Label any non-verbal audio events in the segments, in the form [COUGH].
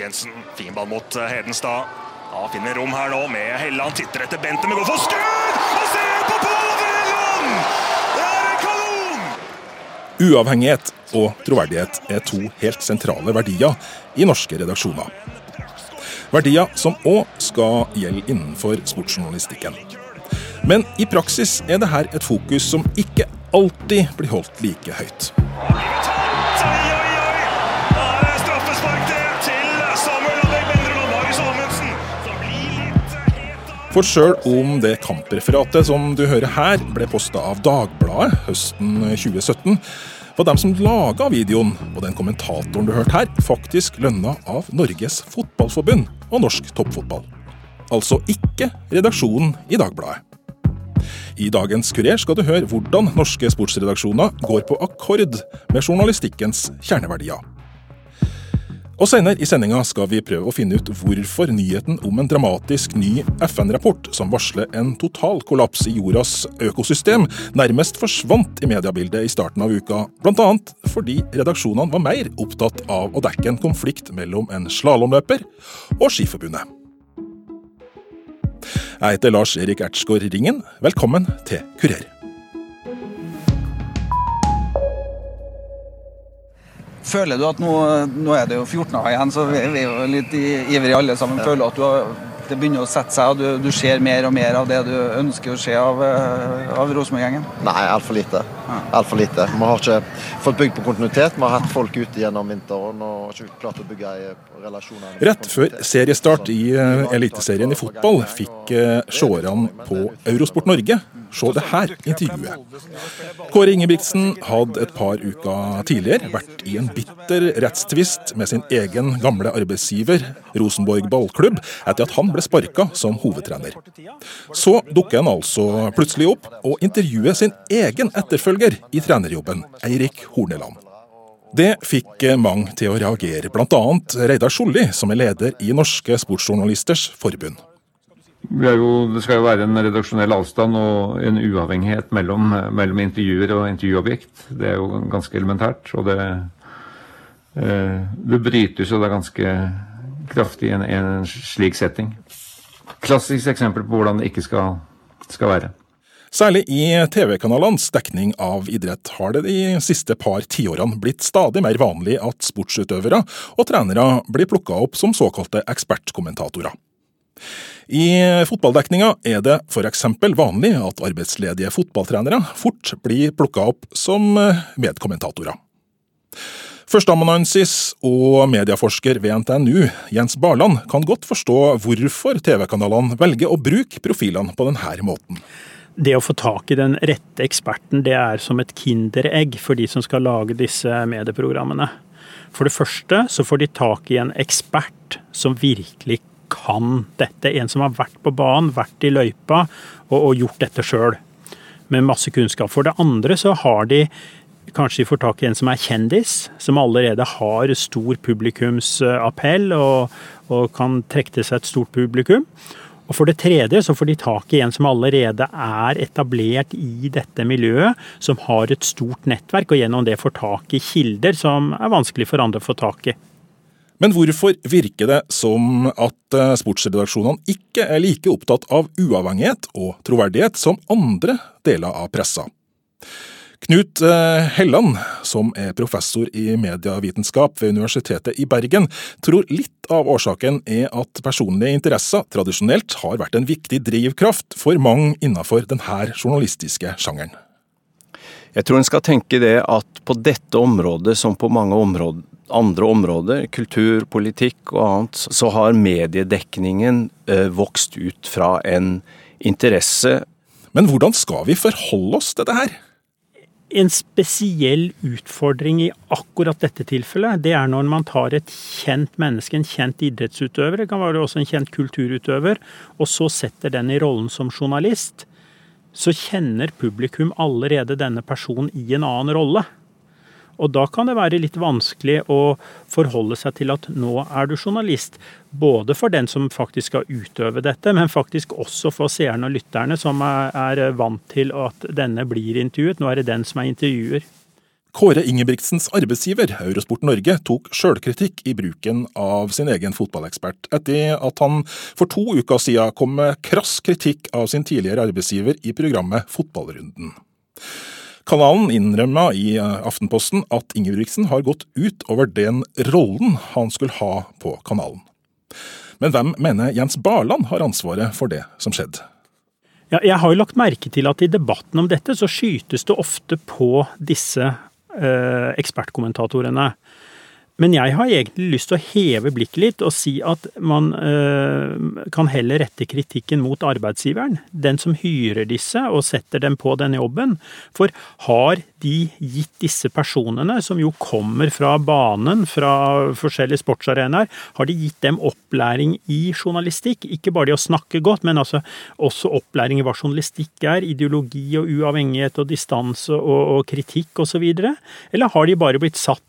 Markensen, fin ball mot eh, Hedenstad. Ja, finner rom her nå med Helland. Titter etter Bente, men går for skudd! Og se på Pål! Det er en kanon! Uavhengighet og troverdighet er to helt sentrale verdier i norske redaksjoner. Verdier som òg skal gjelde innenfor sportsjournalistikken. Men i praksis er dette et fokus som ikke alltid blir holdt like høyt. For sjøl om det kampreferatet som du hører her, ble posta av Dagbladet høsten 2017, var dem som laga videoen og den kommentatoren du hørte her, faktisk lønna av Norges Fotballforbund og norsk toppfotball. Altså ikke redaksjonen i Dagbladet. I dagens Kurer skal du høre hvordan norske sportsredaksjoner går på akkord med journalistikkens kjerneverdier. Og Senere i sendinga skal vi prøve å finne ut hvorfor nyheten om en dramatisk ny FN-rapport som varsler en total kollaps i jordas økosystem, nærmest forsvant i mediebildet i starten av uka, bl.a. fordi redaksjonene var mer opptatt av å dekke en konflikt mellom en slalåmløper og Skiforbundet. Jeg heter Lars Erik Ertsgaard Ringen. Velkommen til Kurer. Føler du at nå, nå er det jo 14 år igjen, så vi, vi er jo litt ivrige alle sammen. Føler du at du har, det begynner å sette seg, og du, du ser mer og mer av det du ønsker å se av, eh, av Rosenborg-gjengen? Nei, altfor lite. Altfor lite. Vi har ikke fått bygd på kontinuitet. Vi har hatt folk ute gjennom vinteren og ikke klart å bygge relasjoner. Rett før seriestart i uh, Eliteserien i fotball fikk seerne på Eurosport Norge se det her intervjuet. Kåre Ingebrigtsen hadde et par uker tidligere vært i en bitter rettstvist med sin egen gamle arbeidsgiver, Rosenborg ballklubb, etter at han ble sparka som hovedtrener. Så dukker han altså plutselig opp og intervjuer sin egen etterfølger i trenerjobben, Eirik Horneland. Det fikk mange til å reagere, bl.a. Reidar Solli, som er leder i Norske Sportsjournalisters Forbund. Jo, det skal jo være en redaksjonell avstand og en uavhengighet mellom, mellom intervjuer og intervjuobjekt. Det er jo ganske elementært. Og det, eh, det brytes jo da ganske kraftig i en, en, slik setting. Klassisk eksempel på hvordan det ikke skal, skal være. Særlig i TV-kanalenes dekning av idrett har det de siste par tiårene blitt stadig mer vanlig at sportsutøvere og trenere blir plukka opp som såkalte ekspertkommentatorer. I fotballdekninga er det f.eks. vanlig at arbeidsledige fotballtrenere fort blir plukka opp som medkommentatorer. Førsteamanuensis og medieforsker ved NTNU, Jens Barland, kan godt forstå hvorfor TV-kanalene velger å bruke profilene på denne måten det å få tak i den rette eksperten, det er som et kinderegg for de som skal lage disse medieprogrammene. For det første så får de tak i en ekspert som virkelig kan dette. En som har vært på banen, vært i løypa og, og gjort dette sjøl. Med masse kunnskap. For det andre så har de Kanskje de får tak i en som er kjendis, som allerede har stor publikumsappell og, og kan trekke til seg et stort publikum. Og For det tredje så får de tak i en som allerede er etablert i dette miljøet, som har et stort nettverk, og gjennom det får tak i kilder som er vanskelig for andre å få tak i. Men hvorfor virker det som at eh, sportsredaksjonene ikke er like opptatt av uavhengighet og troverdighet som andre deler av pressa? Knut eh, Helland, som er professor i medievitenskap ved Universitetet i Bergen, tror litt av årsaken er at personlige interesser tradisjonelt har vært en viktig drivkraft for mange innenfor denne journalistiske sjangeren. Jeg tror en skal tenke det at på dette området, som på mange områder, andre områder, kultur, politikk og annet, så har mediedekningen eh, vokst ut fra en interesse. Men hvordan skal vi forholde oss til dette her? En spesiell utfordring i akkurat dette tilfellet, det er når man tar et kjent menneske, en kjent idrettsutøver, det kan være også en kjent kulturutøver, og så setter den i rollen som journalist. Så kjenner publikum allerede denne personen i en annen rolle. Og da kan det være litt vanskelig å forholde seg til at nå er du journalist. Både for den som faktisk skal utøve dette, men faktisk også for seerne og lytterne som er, vant til at denne blir intervjuet. Nå er det den som er intervjuer. Kåre Ingebrigtsens arbeidsgiver, Eurosport Norge, tok sjølkritikk i bruken av sin egen fotballekspert, etter at han for to uker siden kom med krass kritikk av sin tidligere arbeidsgiver i programmet Fotballrunden. Kanalen innrømma i Aftenposten at Ingebrigtsen har gått ut over den rollen han skulle ha på kanalen. Men hvem mener Jens Barland har ansvaret for det som skjedde? Ja, jeg har jo lagt merke til at i debatten om dette så skytes det ofte på disse eh, ekspertkommentatorene. Men jeg har egentlig lyst til å heve blikket litt og si at man øh, kan heller rette kritikken mot arbeidsgiveren, den som hyrer disse og setter dem på denne jobben. For har de gitt disse personene, som jo kommer fra banen, fra forskjellige sportsarenaer, har de gitt dem opplæring i journalistikk? Ikke bare det å snakke godt, men altså også opplæring i hva journalistikk er, ideologi og uavhengighet og distanse og, og kritikk osv.? Eller har de bare blitt satt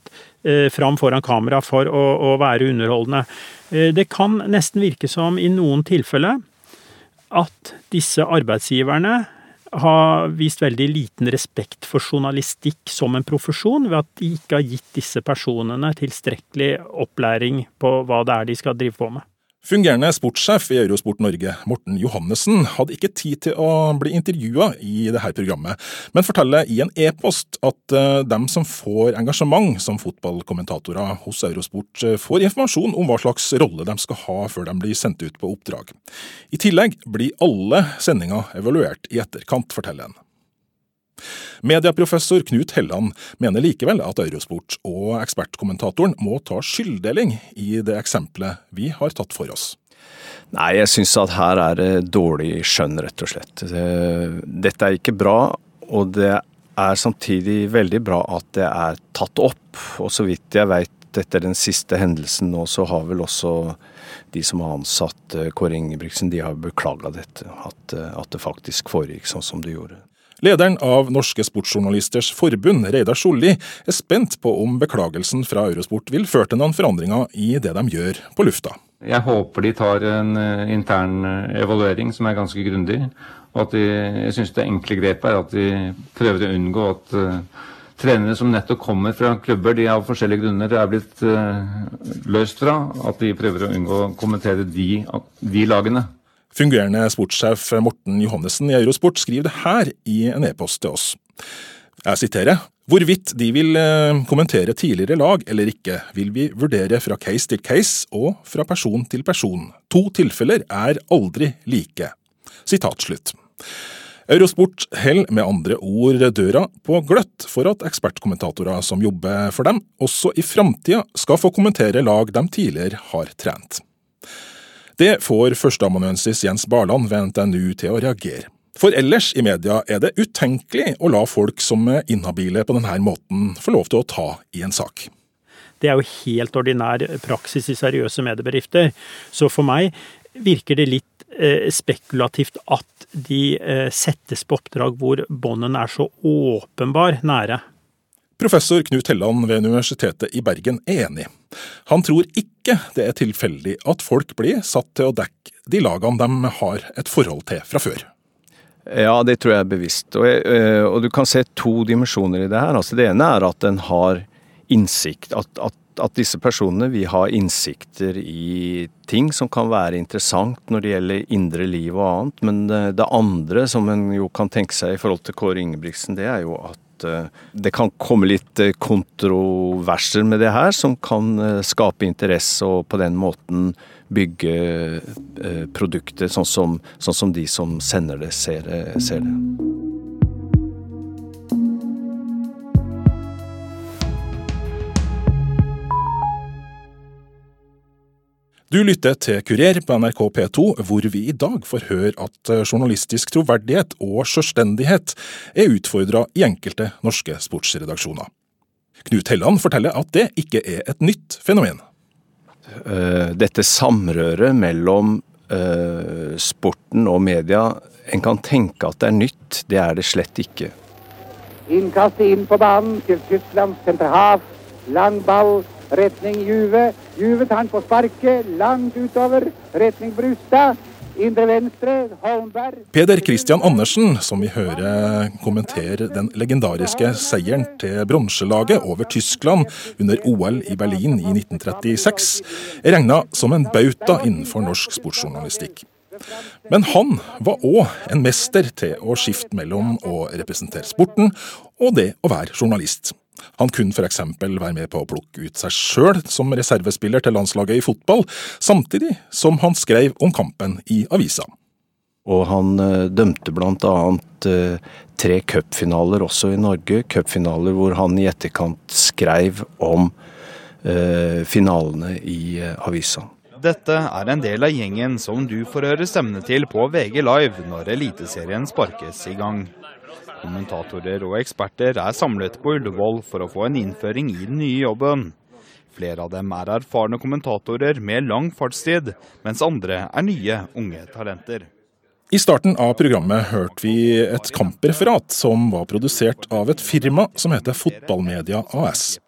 fram foran kamera for å, å være underholdende. Eh, det kan nesten virke som i noen tilfeller at disse arbeidsgiverne har vist veldig liten respekt for journalistikk som en profesjon, ved at de ikke har gitt disse personene tilstrekkelig opplæring på hva det er de skal drive på med. Fungerende sportssjef i Eurosport Norge, Morten Johannessen, hadde ikke tid til å bli intervjua i dette programmet, men forteller i en e-post at uh, dem som får engasjement som fotballkommentatorer hos Eurosport, uh, får informasjon om hva slags rolle de skal ha før de blir sendt ut på oppdrag. I tillegg blir alle sendinger evaluert i etterkant, forteller han. Medieprofessor Knut Helland mener likevel at Eurosport og ekspertkommentatoren må ta skylddeling i det eksempelet vi har tatt for oss. Nei, jeg syns at her er det dårlig skjønn, rett og slett. Dette er ikke bra, og det er samtidig veldig bra at det er tatt opp. Og så vidt jeg veit etter den siste hendelsen nå, så har vel også de som har ansatt eh, Kåre Ingebrigtsen, de har beklaga dette. At, eh, at det faktisk foregikk sånn som det gjorde. Lederen av Norske Sportsjournalisters Forbund, Reidar Solli, er spent på om beklagelsen fra Eurosport vil føre til noen forandringer i det de gjør på lufta. Jeg håper de tar en eh, intern eh, evaluering som er ganske grundig. Og at de, jeg syns det enkle grepet er at de prøver å unngå at uh, trenere som nettopp kommer fra klubber de av forskjellige grunner er blitt uh, løst fra, at de prøver å unngå å kommentere de, de lagene. Fungerende sportssjef Morten Johannessen i Eurosport skriver det her i en e-post til oss. Jeg siterer. Hvorvidt de vil eh, kommentere tidligere lag eller ikke, vil vi vurdere fra case til case og fra person til person. To tilfeller er aldri like. Sitat slutt. Eurosport holder med andre ord døra på gløtt for at ekspertkommentatorer som jobber for dem, også i framtida skal få kommentere lag de tidligere har trent. Det får førsteamanuensis Jens Barland ved NTNU til å reagere. For ellers i media er det utenkelig å la folk som er inhabile på denne måten få lov til å ta i en sak. Det er jo helt ordinær praksis i seriøse mediebedrifter. Så for meg virker det litt eh, spekulativt at de eh, settes på oppdrag hvor båndene er så åpenbar nære. Professor Knut Helland ved Universitetet i Bergen er enig. Han tror ikke det er tilfeldig at folk blir satt til å dekke de lagene de har et forhold til fra før. Ja, det tror jeg er bevisst. Og, eh, og du kan se to dimensjoner i det her. Altså, det ene er at en har innsikt. At, at, at, disse personene vil ha innsikter i ting som kan være interessant når det gjelder indre liv og annet. Men det, det andre som en jo kan tenke seg i forhold til Kåre Ingebrigtsen, det er jo at Eh, det kan komme litt eh, kontroverser med det her, som kan eh, skape interesse og på den måten bygge produktet sånn som, sånn som de som sender det, ser, ser det. Du lytter til Kurer på NRK P2, hvor vi i dag får høre at eh, journalistisk troverdighet og selvstendighet er utfordra i enkelte norske sportsredaksjoner. Knut Helland forteller at det ikke er et nytt fenomen. Eh, dette samrøret mellom uh, sporten og media, en kan tenke at det er nytt, det er det slett ikke. Innkastet inn på banen til Tysklands senterhav. Lang ball retning Juve. Juve tar den på sparket, langt utover, retning Brustad. Indre venstre, Holmberg. Peder Christian Andersen, som vi hører kommentere den legendariske seieren til bronselaget over Tyskland under OL i Berlin i 1936, er regna som en bauta innenfor norsk sportsjournalistikk. Men han var òg en mester til å skifte mellom å representere sporten og det å være journalist. Han kunne f.eks. være med på å plukke ut seg sjøl som reservespiller til landslaget i fotball, samtidig som han skrev om kampen i avisa. Og han uh, dømte annet uh, tre cupfinaler også i Norge. Cupfinaler hvor han i etterkant skrev om uh, finalene i avisa. Dette er en del av gjengen som du får høre stemmene til på VG Live når Eliteserien sparkes i gang. Kommentatorer og eksperter er samlet på Ullevål for å få en innføring i den nye jobben. Flere av dem er erfarne kommentatorer med lang fartstid, mens andre er nye, unge talenter. I starten av programmet hørte vi et kampreferat som var produsert av et firma som heter Fotballmedia AS.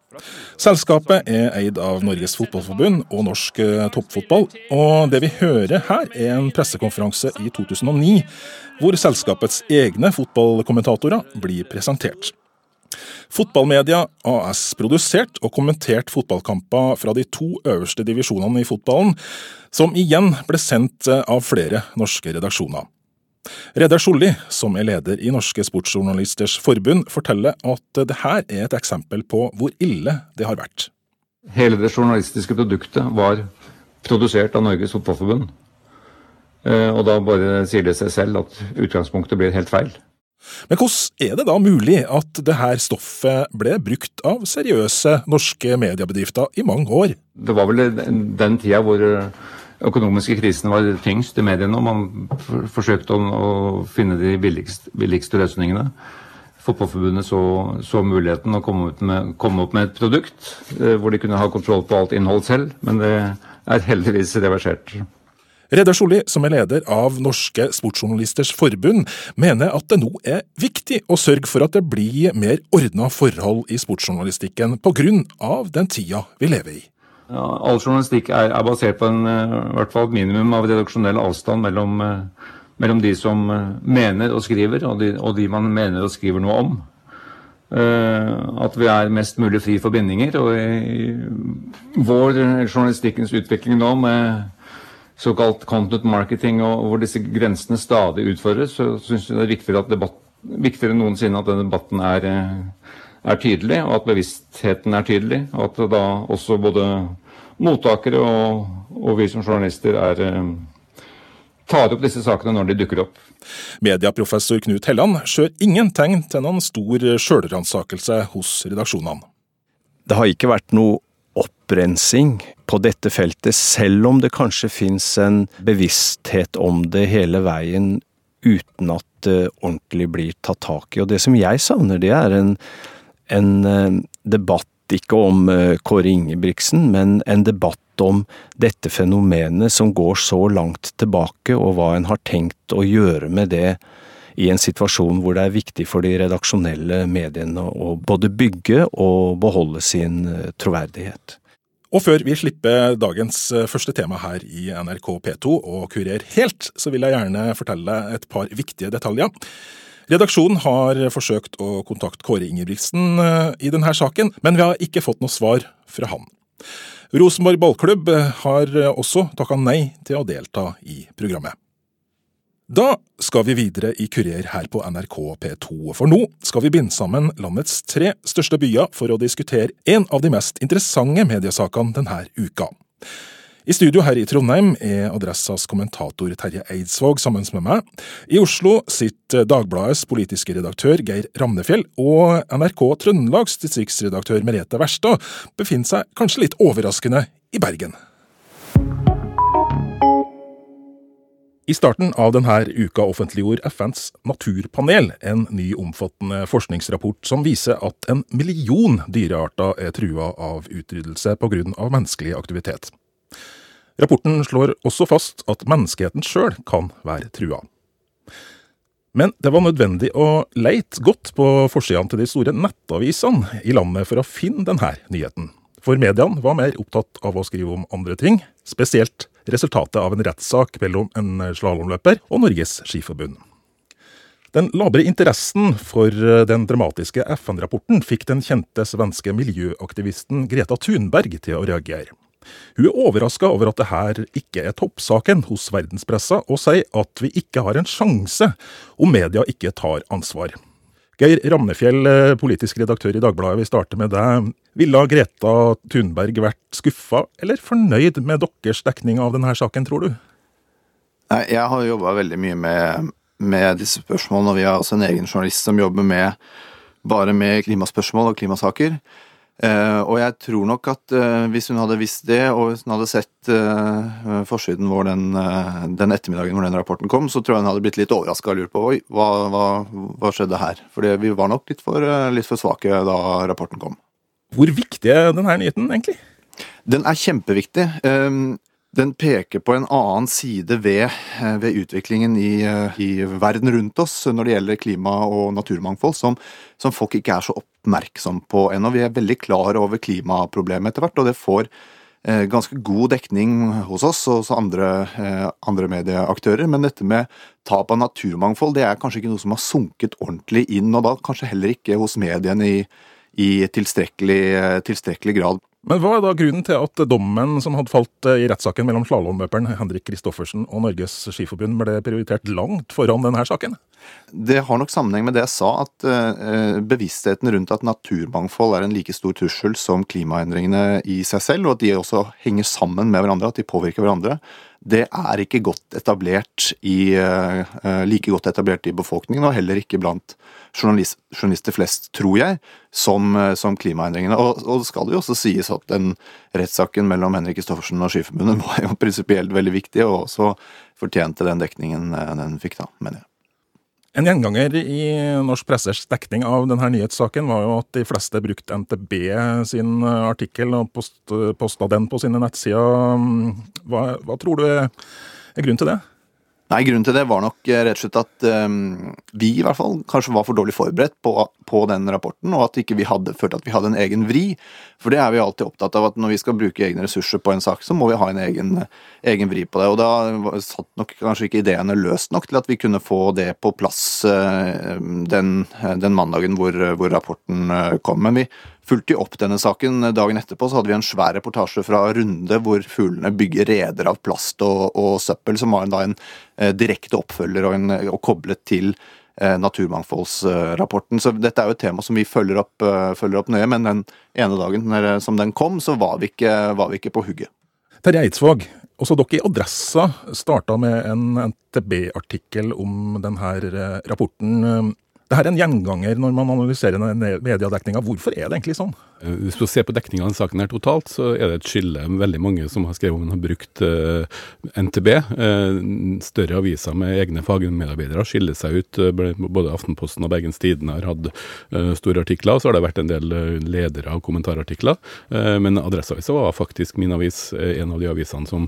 Selskapet er eid av Norges Fotballforbund og norsk eh, toppfotball, og det vi hører her er en pressekonferanse i 2009 hvor selskapets egne fotballkommentatorer blir presentert. Fotballmedia AS produsert og kommentert fotballkamper fra de to øverste divisjonene i fotballen, som igjen ble sendt eh, av flere norske redaksjoner. Reidar Solli, som er leder i Norske Sportsjournalisters Forbund, forteller at det her er et eksempel på hvor ille det har vært. Hele det journalistiske produktet var produsert av Norges Fotballforbund. Eh, og da bare sier det seg selv at utgangspunktet blir helt feil. Men hvordan er det da mulig at det her stoffet ble brukt av seriøse norske mediebedrifter i mange år? Det var vel den tida hvor økonomiske krisene var tyngst i mediene, og man forsøkte å, finne de billigste, billigste løsningene. Fotballforbundet så, så, muligheten å komme, med, komme, opp med et produkt eh, hvor de kunne ha kontroll på alt innhold selv, men det er heldigvis reversert. Reidar Solli, som er leder av Norske Sportsjournalisters Forbund, mener at det nå er viktig å sørge for at det blir mer ordna forhold i sportsjournalistikken pga. den tida vi lever i. Ja, all journalistikk er, er, basert på en, eh, i hvert fall et minimum av redaksjonell avstand mellom, eh, mellom de som eh, mener og skriver, og de, og de, man mener og skriver noe om. At vi er mest mulig fri for bindinger. Og i vår journalistikkens utvikling nå med såkalt content marketing, og hvor disse grensene stadig utfordres, så syns jeg det er viktigere, debatt, viktigere enn noensinne at den debatten er, er tydelig, og at bevisstheten er tydelig. Og at da også både mottakere og, og vi som journalister er, eh, tar opp disse sakene når de dukker opp. Mediaprofessor Knut Helland skjør ingen tegn til noen stor sjølransakelse hos redaksjonene. Det har ikke vært noe opprensing på dette feltet, selv om det kanskje fins en bevissthet om det hele veien uten at det ordentlig blir tatt tak i. Og det som jeg savner, det er en, en eh, debatt ikke om eh, Kåre Ingebrigtsen, men en debatt om dette fenomenet som går så langt tilbake, og hva en har tenkt å gjøre med det i en situasjon hvor det er viktig for de redaksjonelle mediene å både bygge og beholde sin eh, troverdighet. Og før vi slipper dagens første tema her i NRK P2 og Kurer helt, så vil jeg gjerne fortelle et par viktige detaljer. Redaksjonen har forsøkt å kontakte Kåre Ingebrigtsen eh, i denne saken, men vi har ikke fått noe svar fra han. Rosenborg ballklubb har også takka nei til å delta i programmet. Da skal vi videre i Kurer her på NRK P2, for nå skal vi binde sammen landets tre største byer for å diskutere en av de mest interessante mediesakene denne uka. I studio her i Trondheim er Adressas kommentator Terje Eidsvåg sammen med meg. I Oslo sitter Dagbladets politiske redaktør Geir Ramnefjell, og NRK Trøndelags distriktsredaktør Merete Verstad befinner seg kanskje litt overraskende i Bergen. I starten av denne uka offentliggjorde FNs naturpanel en ny omfattende forskningsrapport som viser at en million dyrearter er trua av utryddelse pga. menneskelig aktivitet. Rapporten slår også fast at menneskeheten sjøl kan være trua. Men det var nødvendig å leite godt på forsidene til de store nettavisene i landet for å finne denne nyheten. For mediene var mer opptatt av å skrive om andre ting, spesielt resultatet av en rettssak mellom en slalåmløper og Norges Skiforbund. Den labre interessen for den dramatiske FN-rapporten fikk den kjente svenske miljøaktivisten Greta Thunberg til å reagere. Hun er overraska over at det her ikke er toppsaken hos verdenspressa, og sier at vi ikke har en sjanse om media ikke tar ansvar. Geir Ramnefjell, eh, politisk redaktør i Dagbladet, vi starter med deg. Ville Greta Thunberg vært skuffa eller fornøyd med deres dekning av denne saken, tror du? Nei, Jeg har jobba veldig mye med, med, disse spørsmålene, og vi har også en egen journalist som jobber med, bare med klimaspørsmål og klimasaker. Uh, og jeg tror nok at uh, hvis hun hadde visst det, og hvis hun hadde sett uh, forsiden vår den, den, ettermiddagen hvor den rapporten kom, så tror jeg hun hadde blitt litt overraska og lurt på oi, hva, hva, hva, skjedde her? For vi var nok litt for, litt for, svake da rapporten kom. Hvor viktig er denne nyheten, egentlig? Den er kjempeviktig. Uh, den peker på en annen side ved, eh, ved utviklingen i, eh, i, verden rundt oss når det gjelder klima og naturmangfold, som, som folk ikke er så oppmerksom på ennå. Vi er veldig klar over klimaproblemet etter hvert, og det får eh, ganske god dekning hos oss og hos andre, eh, andre medieaktører. Men dette med tap av naturmangfold det er kanskje ikke noe som har sunket ordentlig inn, og da kanskje heller ikke hos mediene i, i tilstrekkelig, eh, tilstrekkelig grad. Men hva er da grunnen til at dommen som hadde falt eh, i rettssaken mellom slalåmløperen Henrik Kristoffersen og Norges Skiforbund ble prioritert langt foran denne saken? Det har nok sammenheng med det jeg sa, at uh, bevisstheten rundt at naturmangfold er en like stor trussel som klimaendringene i seg selv, og at de også henger sammen med hverandre, at de påvirker hverandre, det er ikke godt etablert i, uh, like godt etablert i befolkningen, og heller ikke blant journalist, journalister flest, tror jeg, som, uh, som klimaendringene. Og, og, det skal jo også sies at den rettssaken mellom Henrik Kristoffersen og Skiforbundet [LAUGHS] var jo prinsipielt veldig viktig, og også fortjente den dekningen den fikk, da, mener jeg. En gjenganger i norsk pressers dekning av denne nyhetssaken var jo at de fleste brukte NTB sin artikkel og post, posta den på sine nettsider. Hva, hva tror du er grunnen til det? Nei, Grunnen til det var nok eh, rett og slett at um, vi i hvert fall kanskje var for dårlig forberedt på, på den rapporten, og at ikke vi hadde følt at vi hadde en egen vri. For det er vi alltid opptatt av, at når vi skal bruke egne ressurser på en sak, så må vi ha en egen, egen vri på det. Og da satt nok kanskje ikke ideene løst nok til at vi kunne få det på plass uh, den, den, mandagen hvor, hvor rapporten uh, kom. Men vi fulgte jo opp denne saken. Dagen etterpå så hadde vi en svær reportasje fra Runde hvor fuglene bygger reder av plast og, og søppel, som var en, da en eh, direkte oppfølger og, en, og koblet til eh, naturmangfoldsrapporten. Så dette er jo et tema som vi følger opp, eh, følger opp nøye, men den ene dagen når, som den kom, så var vi ikke, var vi ikke på hugget. Terje Eidsvåg, også dere i Adressa starta med en NTB-artikkel om denne eh, rapporten. Det her er en gjenganger når man analyserer mediedekninga. Hvorfor er det egentlig sånn? Eh, hvis du ser på dekninga av denne saken her totalt, så er det et skille. Veldig mange som har skrevet om har brukt uh, eh, NTB. Uh, eh, større aviser med egne fagmedarbeidere skiller seg ut. både Aftenposten og Bergens Tidende har hatt uh, store artikler. Så har det vært en del ledere og kommentarartikler. men Adresseavisa var faktisk min avis, en av de avisene som,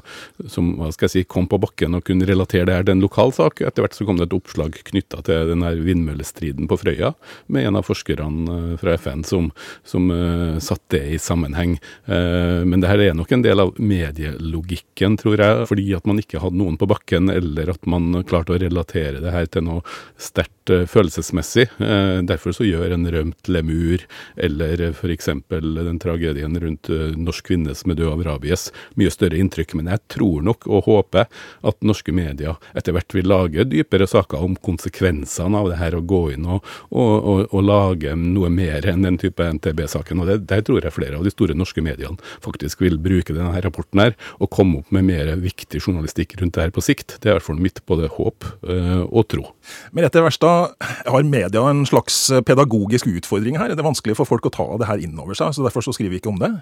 som hva skal jeg si, kom på bakken og kunne relatere det her til en lokal sak. Etter hvert så kom det et oppslag knytta til den her vindmøllestriden på Frøya, med en av forskerne fra FN som, som satt det i sammenheng. Eh, men det her er nok en del av medielogikken, tror jeg, fordi at man ikke hadde noen på bakken, eller at man klarte å relatere det her til noe sterkt eh, følelsesmessig. Eh, derfor så gjør en rømt lemur, eller f.eks. den tragedien rundt norsk kvinne som er død av rabies, mye større inntrykk. Men jeg tror nok og håper at norske medier etter hvert vil lage dypere saker om konsekvensene av det her, å gå inn og, og, og, og lage noe mer enn den type NTB-saken. og det der tror jeg flere av de store norske mediene faktisk vil bruke denne rapporten her, og komme opp med mer viktig journalistikk rundt det her på sikt. Det er i hvert fall mitt både håp øh, og tro. Merete Verstad, har media en slags pedagogisk utfordring her? Er det vanskelig for folk å ta det her inn over seg, så derfor så skriver vi ikke om det?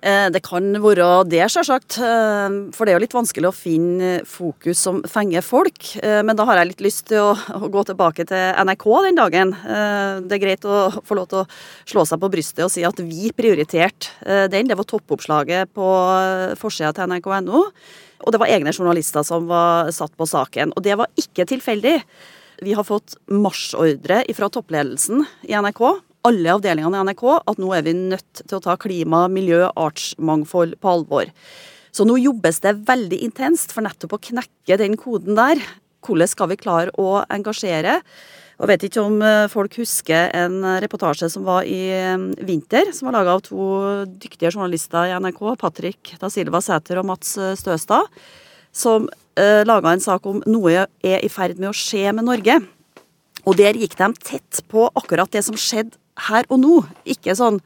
Eh, det kan være det, sjølsagt. Eh, for det er jo litt vanskelig å finne fokus som fenger folk. Eh, men da har jeg litt lyst til å gå tilbake til NRK den dagen. Det er greit å få lov til å slå seg på brystet og si at vi prioriterte den. Det var toppoppslaget på forsida til nrk.no. Og det var egne journalister som var satt på saken. Og det var ikke tilfeldig. Vi har fått marsjordre fra toppledelsen i NRK alle avdelingene i NRK at nå er vi nødt til å ta klima, miljø, artsmangfold på alvor. Så nå jobbes det veldig intenst for nettopp å knekke den koden der. Hvordan skal vi klare å engasjere? Jeg vet ikke om eh, folk husker en reportasje som var i eh, vinter, som var laga av to dyktige journalister i NRK, Patrick da Silva Sæter og Mats eh, Støstad, som eh, laga en sak om noe er i ferd med å skje med Norge. Og der gikk de tett på akkurat det som skjedde her og nå. Ikke sånn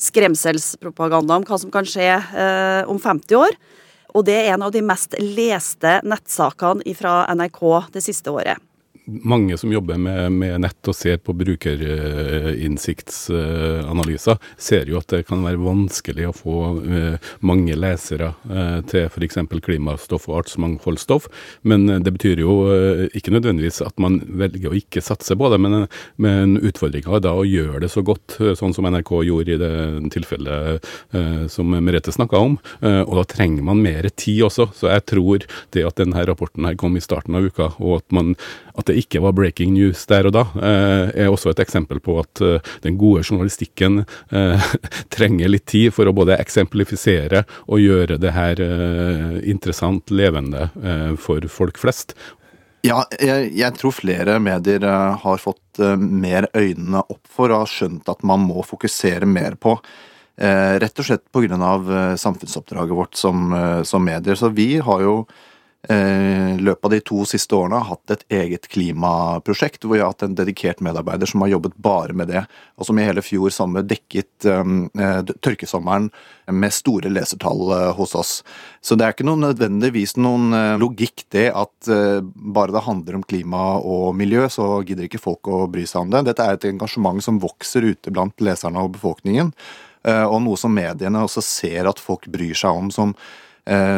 skremselspropaganda om hva som kan skje eh, om 50 år. Og det er en av de mest leste nettsakene fra NRK det siste året mange som jobber med, med nett og ser på brukerinnsiktsanalyser, ser jo at det kan være vanskelig å få uh, mange lesere uh, til f.eks. klimastoff og artsmangfoldstoff. Men det betyr jo ikke nødvendigvis at man velger å ikke satse på det, men, men utfordringa er da å gjøre det så godt, sånn som NRK gjorde i det tilfellet som Merete snakka om. og da trenger man mer tid også. Så jeg tror det at denne rapporten her kom i starten av uka, og at man at det ikke var breaking news der og da, eh, er også et eksempel på at eh, den gode journalistikken eh, [LAUGHS] trenger litt tid for å både eksemplifisere og gjøre det her interessant, levende for folk flest. Ja, jeg, jeg, tror flere medier har fått mer øynene opp for og har skjønt at man må fokusere mer på. Rett og slett pga. samfunnsoppdraget vårt som, som medier. Så vi har jo Eh, løpet av de to siste årene har hatt et eget klimaprosjekt, hvor vi har hatt en dedikert medarbeider som har jobbet bare med det, og som i hele fjor sommer dekket um, tørkesommeren med store lesertall hos oss. Så det er ikke noe nødvendigvis noen logikk det at bare det handler om klima og miljø, så gidder ikke folk å bry seg om det. Dette er et engasjement som vokser ute blant leserne og befolkningen, og noe som mediene også ser at folk bryr seg om. som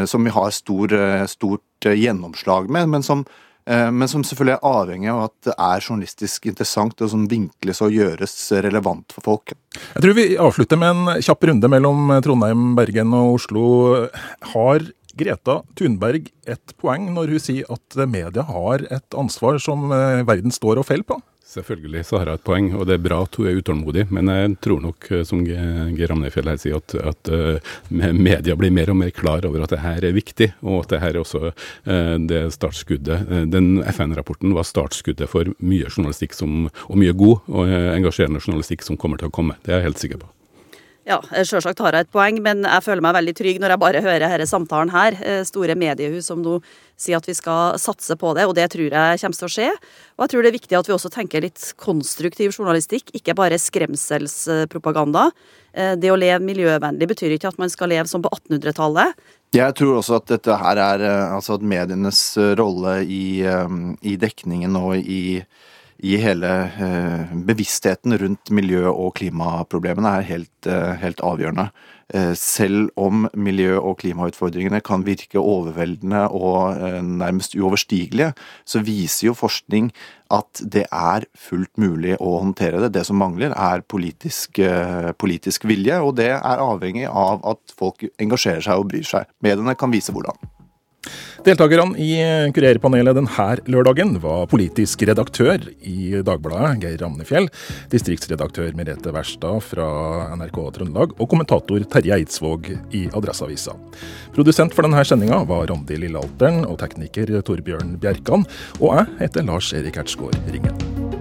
som vi har stor, stort Eh, gjennomslag med, men som, eh, men som selvfølgelig er avhengig av at det er journalistisk interessant og som vinkles og gjøres relevant for folk. Jeg tror vi avslutter med en kjapp runde mellom Trondheim, Bergen og Oslo. Har Greta Thunberg et poeng når hun sier at media har et ansvar som eh, verden står og faller på? Selvfølgelig så har jeg et poeng, og det er bra at hun er utålmodig. Men jeg tror nok, eh, som Geir Ramnefjell her sier, at, at uh, media blir mer og mer klar over at det her er viktig, og at det her er også uh, det startskuddet. Den FN-rapporten var startskuddet for mye journalistikk som, og mye god og engasjerende journalistikk som kommer til å komme. Det er jeg helt sikker på. Ja, selvsagt har jeg et poeng, men jeg føler meg veldig trygg når jeg bare hører denne samtalen her. Eh, store mediehus som nå sier at vi skal satse på det, og det tror jeg kommer til å skje. Og jeg tror det er viktig at vi også tenker litt konstruktiv journalistikk, ikke bare skremselspropaganda. Eh, det å leve miljøvennlig betyr ikke at man skal leve som på 1800-tallet. Jeg tror også at dette her er eh, altså at medienes rolle i, i dekningen og i i hele eh, bevisstheten rundt miljø- og klimaproblemene er helt, eh, helt avgjørende. Eh, selv om miljø- og klimautfordringene kan virke overveldende og nærmest uoverstigelige, så viser jo forskning at det er fullt mulig å håndtere det. Det som mangler, er politisk, politisk vilje, og det er avhengig av at folk engasjerer seg og bryr seg. Mediene kan vise hvordan. Deltakerne i kurerpanelet denne lørdagen var politisk redaktør i Dagbladet, Geir Ramnefjell, distriktsredaktør Merete Wærstad fra NRK Trøndelag og kommentator Terje Eidsvåg i Adresseavisa. Produsent for denne sendinga var Randi Lillealteren og tekniker Torbjørn Bjerkan, og jeg heter Lars Erik Ertsgaard Ringen.